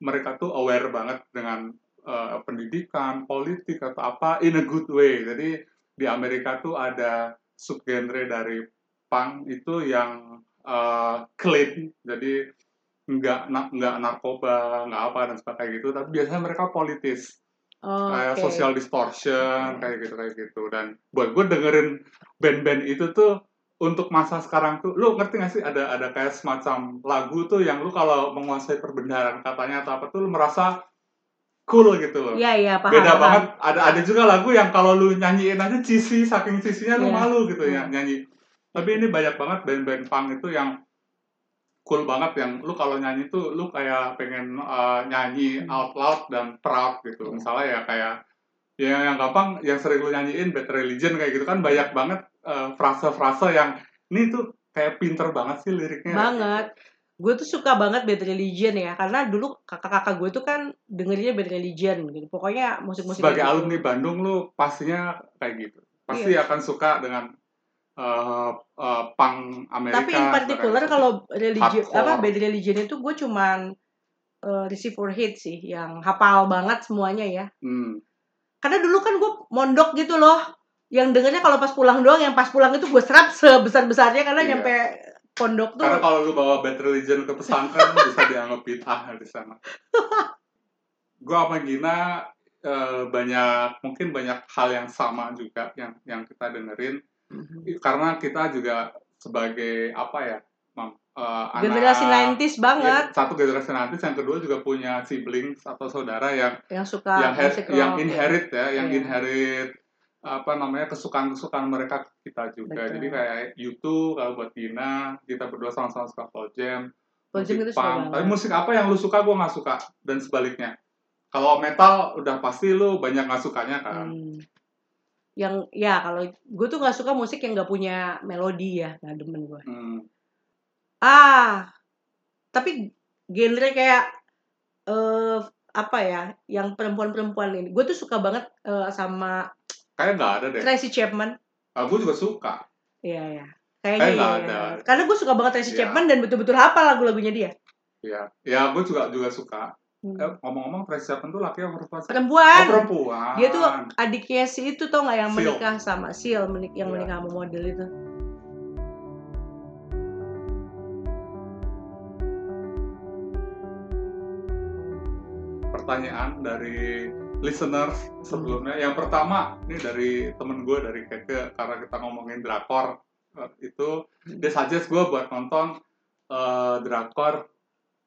mereka tuh aware banget dengan eh, pendidikan politik atau apa in a good way. Jadi di Amerika tuh ada subgenre dari punk itu yang eh, clean jadi nggak na- nggak narkoba nggak apa dan sebagainya gitu tapi biasanya mereka politis Oh, kayak oke. social distortion Oke. kayak gitu kayak gitu dan buat gue dengerin band-band itu tuh untuk masa sekarang tuh lu ngerti gak sih ada ada kayak semacam lagu tuh yang lu kalau menguasai perbendaharaan katanya atau apa tuh lu merasa cool gitu loh Iya, iya, paham. beda paham. banget ada ada juga lagu yang kalau lu nyanyiin aja cheesy saking cheesy-nya lu Iya. malu gitu ya nyanyi tapi ini banyak banget band-band punk itu yang cool banget yang lu kalau nyanyi tuh lu kayak pengen uh, nyanyi Hmm. out loud dan proud gitu Iya. misalnya ya kayak ya yang gampang yang sering lu nyanyiin Bad Religion kayak gitu kan banyak banget uh, frase-frase yang ini tuh kayak pinter banget sih liriknya Banget. Gue tuh suka banget Bad Religion ya, karena dulu kakak-kakak gue tuh kan dengerinnya Bad Religion gitu. Pokoknya musik-musik sebagai gitu. alumni Bandung lu pastinya kayak gitu pasti Iya. akan suka dengan uh, uh, punk Amerika Tapi in particular kalau religion Hardcore. apa Bad Religion itu gue cuman eh, receive for hit sih, yang hafal banget semuanya ya. Hmm. Karena dulu kan gue mondok gitu loh. Yang dengernya kalau pas pulang doang, yang pas pulang itu gue serap sebesar-besarnya karena Iya. nyampe pondok tuh. Karena kalau lu bawa Bad Religion ke pesantren lu [LAUGHS] bisa dianggap bid'ah di sana. Gua sama Gina eh, banyak mungkin banyak hal yang sama juga yang yang kita dengerin Mhm. karena kita juga sebagai apa ya Mam, anak- Generasi 90s banget ya, satu generasi nanti yang kedua juga punya siblings atau saudara yang yang suka yang musik yang rock. inherit ya, yang Iya. inherit apa namanya kesukaan-kesukaan mereka ke kita juga. Betul. Jadi kayak YouTube kalau buat Dina, kita berdua sama-sama suka Pearl Jam, Pearl Jam itu punk. Tapi musik apa yang lu suka, gue nggak suka dan sebaliknya. Kalau metal udah pasti lu banyak nggak sukanya kan. Hmm. Yang ya kalau gue tuh nggak suka musik yang nggak punya melodi ya, nggak demen gue. Hmm. Ah, tapi genre kayak eh apa ya, yang perempuan-perempuan ini. Gue tuh suka banget eh, sama Kayak nggak ada deh. Tracy Chapman. Ah, gue juga suka. Iya ya. Kayak Kayaknya nggak iya. ada. Karena gue suka banget Tracy Iya. Chapman dan betul-betul hafal lagu-lagunya dia. Ya, ya gue juga juga suka. Eh, ngomong-ngomong, Tracy Chapman tuh laki apa perempuan? Perempuan. Oh, perempuan. Dia tuh adiknya si itu tau nggak yang Seal. menikah sama Seal, menik yang Iya. menikah sama model itu. pertanyaan dari listeners sebelumnya. Yang pertama, ini dari temen gue dari Keke karena kita ngomongin drakor eh, itu dia suggest gue buat nonton eh, drakor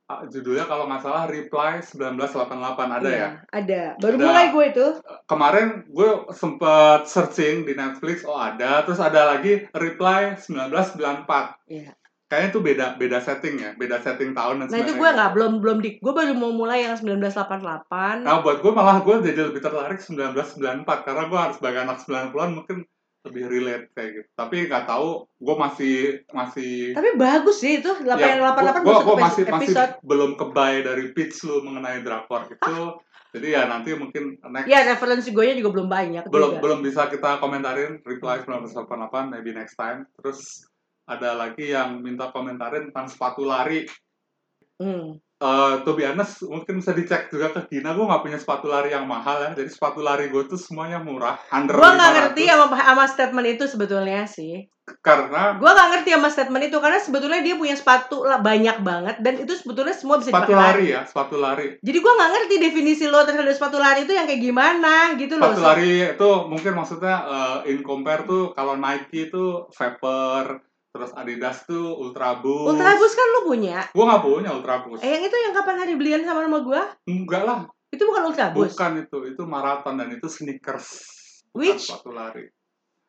judulnya kalau nggak salah Reply 1988 ada Iya, ya. Ada. Baru Ada. mulai gue itu. Kemarin gue sempet searching di Netflix, oh ada. Terus ada lagi Reply 1994. Iya. Kayaknya itu beda beda setting ya, beda setting tahun dan Nah itu gue nggak belum belum di gue baru mau mulai yang 1988. Nah, buat gue malah gue jadi lebih tertarik 1994 karena gue harus sebagai anak 90-an mungkin lebih relate kayak gitu. Tapi nggak tahu, gue masih masih Tapi bagus sih itu 888 ya, ya, gue masuk ke masih masih episode. belum kebay dari pitch lu mengenai drakor itu. Jadi ya nanti mungkin next Ya referensi gue juga belum banyak belum juga. belum bisa kita komentarin reply 1988 maybe next time. Terus ada lagi yang minta komentarin tentang sepatu lari. Hmm. Eh to be honest, mungkin bisa dicek juga ke Gina, gue nggak punya sepatu lari yang mahal ya. Jadi sepatu lari gue tuh semuanya murah, under Gue 500. ngerti sama, sama statement itu sebetulnya sih. Karena Gue nggak ngerti sama statement itu karena sebetulnya dia punya sepatu lah banyak banget dan itu sebetulnya semua bisa sepatu dipakai lari ya, sepatu lari. Jadi gue nggak ngerti definisi lo terhadap sepatu lari itu yang kayak gimana gitu loh. Sepatu lari itu mungkin maksudnya eh, in compare tuh kalau Nike itu Vapor, terus Adidas tuh Ultra Boost. Ultra Boost kan lo punya. Gue nggak punya Ultra Boost. Eh yang itu yang kapan hari belian sama nama gue? Enggak lah, Itu bukan Ultra Boost. bukan itu. Itu maraton dan itu sneakers. Bukan Which? sepatu lari.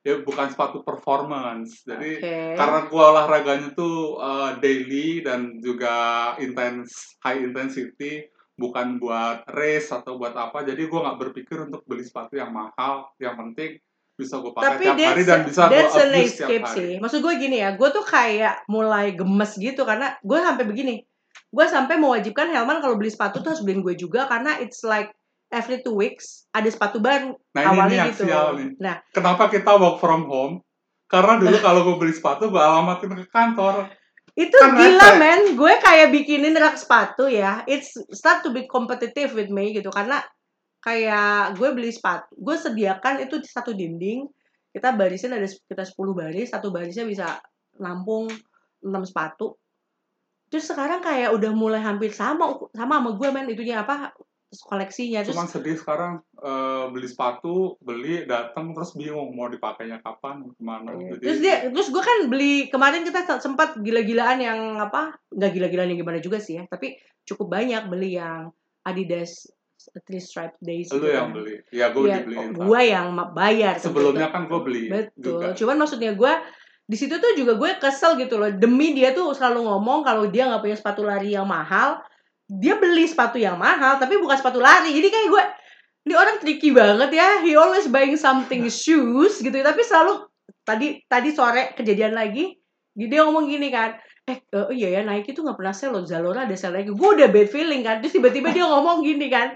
Ya bukan sepatu performance. Jadi Oke. karena gua olahraganya tuh uh, daily dan juga intense high intensity bukan buat race atau buat apa jadi gua nggak berpikir untuk beli sepatu yang mahal yang penting bisa gue pakai Tapi tiap hari dan bisa gue abuse tiap hari sih. Maksud gue gini ya, gue tuh kayak mulai gemes gitu karena gue sampai begini. Gue sampai mewajibkan Helman kalau beli sepatu tuh harus beliin gue juga karena it's like every two weeks ada sepatu baru nah ini, awalnya yang gitu. nih Nah, kenapa kita work from home karena dulu [LAUGHS] kalau gue beli sepatu gue alamatin ke kantor itu Kan gila rese. men. Gue kayak bikinin rak sepatu ya. It's start to be competitive with me gitu karena kayak gue beli sepatu, gue sediakan itu di satu dinding. Kita barisin ada kita 10 baris, satu barisnya bisa nampung 6 sepatu. Terus sekarang kayak udah mulai hampir sama sama sama gue men itunya apa koleksinya terus cuman sedih sekarang eh, beli sepatu beli datang terus bingung mau dipakainya kapan ke mana Iya. jadi Terus dia, terus gue kan beli kemarin kita se- sempat gila-gilaan yang apa? Nggak gila-gilaan yang gimana juga sih ya, tapi cukup banyak beli yang Adidas Three Stripe Days. lu gitu yang kan. beli ya gue Iya, dibeliin gue yang bayar. sebelumnya kan gue beli Betul. juga Cuman maksudnya gue di situ tuh juga gue kesel gitu loh. Demi dia tuh selalu ngomong kalau dia nggak punya sepatu lari yang mahal, dia beli sepatu yang mahal tapi bukan sepatu lari. Jadi kayak gue ini orang tricky banget ya. He always buying something [LAUGHS] shoes gitu. Tapi selalu tadi tadi sore kejadian lagi, dia ngomong gini kan. Eh, eh, oh iya ya Nike tuh nggak pernah sale loh. Zalora ada sale lagi. Gue udah bad feeling kan. Terus tiba-tiba dia ngomong gini kan.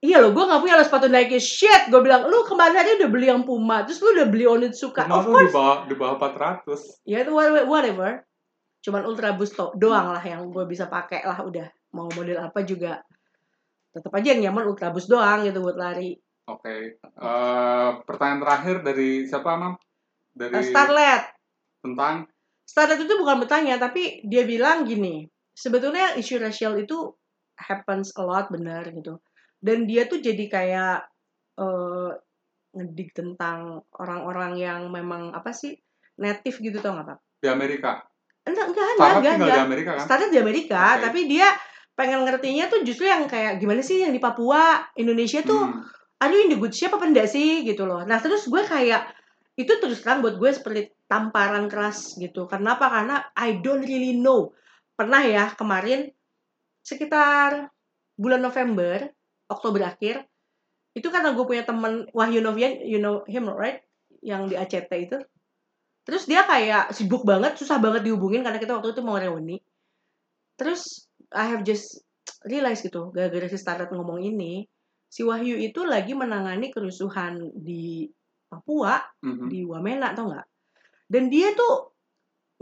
Iya loh, gue gak punya lo sepatu Nike shit. Gue bilang, lu kemarin hari udah beli yang Puma, terus lu udah beli Onitsuka. Cuma Of course, di bawah di bawah 400 ya itu wha- whatever cuman ultra boost doang lah yang gue bisa pakai lah udah mau model apa juga tetap aja yang nyaman ultra boost doang gitu buat lari oke Eh, pertanyaan terakhir dari siapa mam Eh, dari Starlet tentang Starlet itu bukan bertanya tapi dia bilang gini sebetulnya isu rasial itu happens a lot benar gitu dan dia tuh jadi kayak eh ngedik tentang orang-orang yang memang apa sih native gitu tau nggak pak? di Amerika Enggak, enggak, enggak, enggak, enggak. di Amerika kan Startup di Amerika, Oke. tapi dia pengen ngertinya tuh justru yang kayak gimana sih yang di Papua, Indonesia tuh, Hmm. aduh in the good shape apa enggak sih gitu loh. Nah terus gue kayak itu terus terang buat gue seperti tamparan keras gitu. Kenapa? Karena I don't really know. Pernah ya kemarin sekitar bulan November, Oktober akhir, itu karena gue punya temen Wahyu Novian, you know him right? Yang di ACT itu. Terus dia kayak sibuk banget, susah banget dihubungin karena kita waktu itu mau reuni. Terus I have just realize gitu, gara-gara si Starlet ngomong ini, si Wahyu itu lagi menangani kerusuhan di Papua, Mhm. di Wamena, tau nggak? Dan dia tuh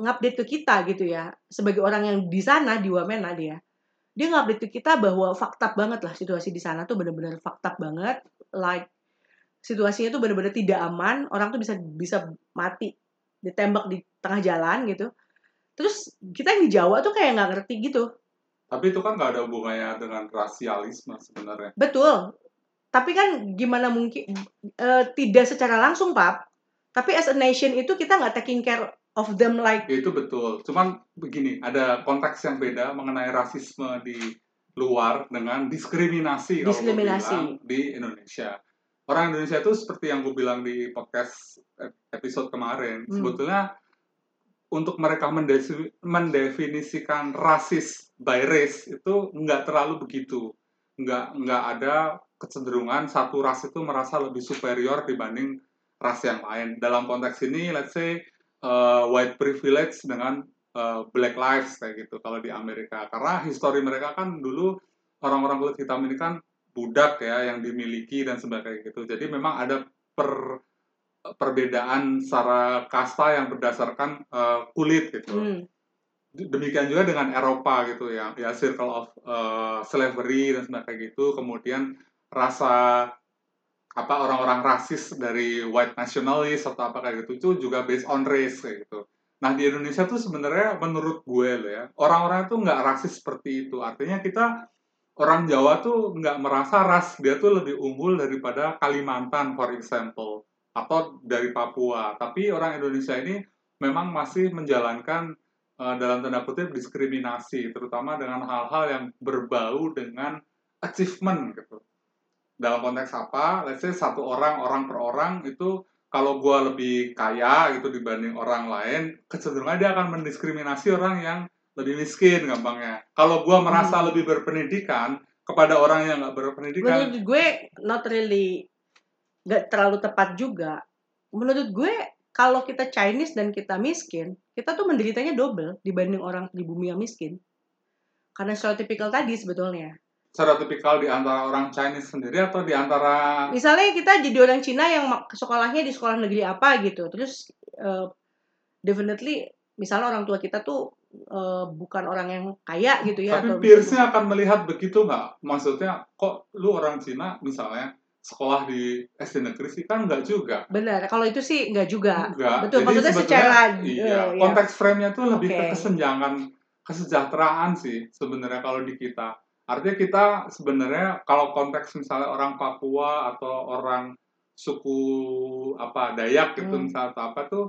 ngupdate ke kita gitu ya, sebagai orang yang di sana, di Wamena dia. Dia ngupdate ke kita bahwa fakta banget lah situasi di sana tuh bener-bener fakta banget. Like, situasinya tuh bener-bener tidak aman, orang tuh bisa bisa mati, ditembak di tengah jalan gitu. Terus kita yang di Jawa tuh kayak nggak ngerti gitu. tapi itu kan nggak ada hubungannya dengan rasialisme sebenarnya Betul. Tapi kan gimana mungkin eh, tidak secara langsung, Pap. Tapi as a nation itu kita nggak taking care of them like Ya, itu betul cuman begini ada konteks yang beda mengenai rasisme di luar dengan diskriminasi, kalau Diskriminasi. bilang, di Indonesia orang Indonesia itu seperti yang gue bilang di podcast episode kemarin Hmm. sebetulnya untuk mereka mendefinisikan rasis by race itu nggak terlalu begitu nggak nggak ada kecenderungan satu ras itu merasa lebih superior dibanding ras yang lain. Dalam konteks ini let's say uh, white privilege dengan uh, black lives kayak gitu kalau di Amerika. Karena histori mereka kan dulu orang-orang kulit hitam ini kan budak ya yang dimiliki dan sebagainya gitu. Jadi memang ada per perbedaan secara kasta yang berdasarkan uh, kulit gitu. Hmm, demikian juga dengan Eropa gitu ya. Ya circle of uh, slavery dan sebagainya gitu. Kemudian rasa apa orang-orang rasis dari white nationalist atau apa kayak gitu itu juga based on race kayak gitu. Nah di Indonesia tuh sebenarnya menurut gue loh ya orang-orang itu nggak rasis seperti itu. Artinya kita orang Jawa tuh nggak merasa ras dia tuh lebih unggul daripada Kalimantan for example atau dari Papua. Tapi orang Indonesia ini memang masih menjalankan uh, dalam tanda kutip diskriminasi, terutama dengan hal-hal yang berbau dengan achievement gitu. Dalam konteks apa? Let's say satu orang, orang per orang itu kalau gue lebih kaya gitu dibanding orang lain, kecenderungan dia akan mendiskriminasi orang yang lebih miskin gampangnya. Kalau gue merasa hmm. lebih berpendidikan kepada orang yang nggak berpendidikan, menurut gue not really nggak terlalu tepat juga. Menurut gue kalau kita Chinese dan kita miskin, kita tuh menderitanya double dibanding orang di bumi yang miskin. Karena stereotypical tadi sebetulnya. Stereotypical di antara orang Chinese sendiri atau di antara Misalnya kita jadi orang Cina yang sekolahnya di sekolah negeri apa gitu. Terus uh, definitely misalnya orang tua kita tuh uh, bukan orang yang kaya gitu ya. Tapi peersnya akan melihat begitu nggak? Maksudnya kok lu orang Cina misalnya sekolah di SD negeri sih kan enggak juga. Benar, kalau itu sih enggak juga. Enggak. Betul, Jadi maksudnya secara iya, uh, konteks frame-nya tuh lebih okay. ke kesenjangan kesejahteraan sih sebenarnya kalau di kita. Artinya kita sebenarnya kalau konteks misalnya orang Papua atau orang suku apa Dayak gitu hmm. misalnya atau apa tuh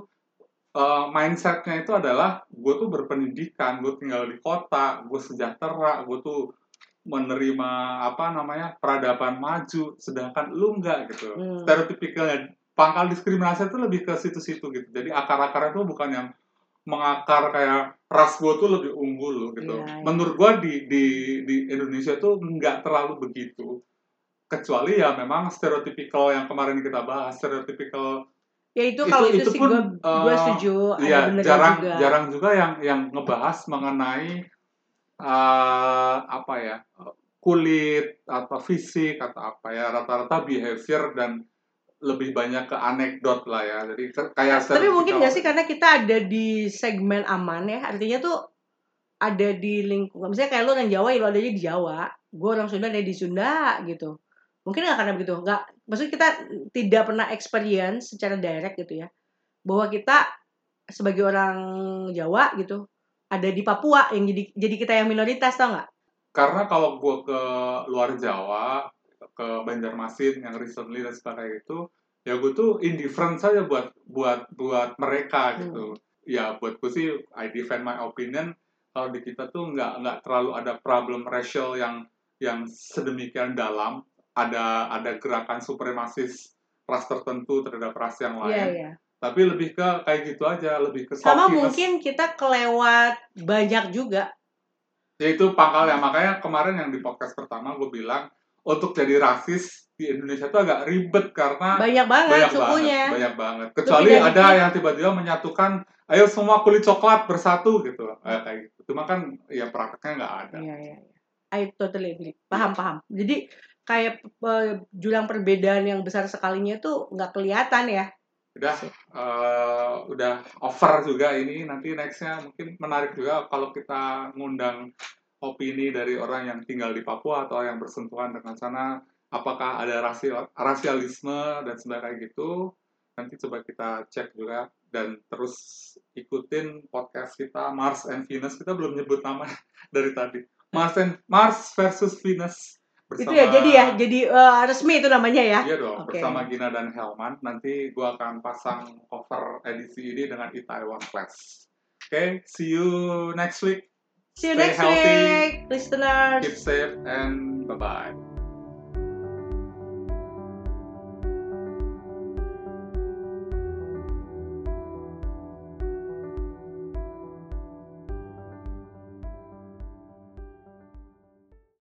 uh, mindsetnya itu adalah gue tuh berpendidikan, gue tinggal di kota, gue sejahtera, gue tuh menerima apa namanya peradaban maju sedangkan lu enggak gitu hmm. stereotipikalnya pangkal diskriminasi itu lebih ke situ-situ gitu jadi akar-akarnya itu bukan yang mengakar kayak ras gue tuh lebih unggul gitu yeah, yeah. menurut gue di di di Indonesia tuh nggak terlalu begitu kecuali ya memang stereotipikal yang kemarin kita bahas stereotipikal ya itu kalau itu, itu, itu sih gue uh, setuju ya jarang juga. jarang juga yang yang ngebahas mengenai uh, apa ya kulit atau fisik atau apa ya rata-rata behavior dan lebih banyak ke anekdot lah ya. Jadi kayak tapi mungkin nggak sih karena kita ada di segmen aman ya artinya tuh ada di lingkungan misalnya kayak lo orang Jawa ya lo adanya di Jawa gue orang Sunda ada di Sunda gitu. Mungkin nggak karena begitu nggak maksudnya kita tidak pernah experience secara direct gitu ya bahwa kita sebagai orang Jawa gitu ada di Papua yang jadi jadi kita yang minoritas tau nggak? Karena kalau gue ke luar Jawa, ke Banjarmasin yang recently dan sebagainya itu, ya gue tuh indifferent saja buat buat buat mereka gitu. Hmm. Ya buat gue sih, I defend my opinion. Kalau di kita tuh nggak nggak terlalu ada problem racial yang yang sedemikian dalam. Ada ada gerakan supremasis ras tertentu terhadap ras yang iya, lain. Yeah, yeah tapi lebih ke kayak gitu aja lebih ke sama mungkin kita kelewat banyak juga ya itu pangkalnya makanya kemarin yang di podcast pertama gue bilang untuk jadi rasis di Indonesia itu agak ribet karena banyak banget banyak sukunya. banget, banyak banget. Kecuali ada yang tiba-tiba menyatukan ayo semua kulit coklat bersatu gitu eh, kayak gitu. Cuma kan ya prakteknya nggak ada. Iya iya I totally agree. Paham paham. Jadi kayak uh, jurang perbedaan yang besar sekalinya tuh nggak kelihatan ya. Udah uh, udah over juga ini. Nanti nextnya mungkin menarik juga kalau kita ngundang opini dari orang yang tinggal di Papua atau yang bersentuhan dengan sana? Apakah ada rasial, rasialisme dan sebagainya gitu? Nanti coba kita cek juga dan terus ikutin podcast kita Mars and Venus. Kita belum nyebut nama [LAUGHS] dari tadi. Mars and Mars versus Venus Bersama, itu ya jadi ya jadi uh, resmi itu namanya ya? Iya dong okay. bersama Gina dan Helman. Nanti gua akan pasang cover edisi ini dengan Itaewon Class. Oke okay, see you next week see you Stay next healthy, week listeners. keep safe and bye bye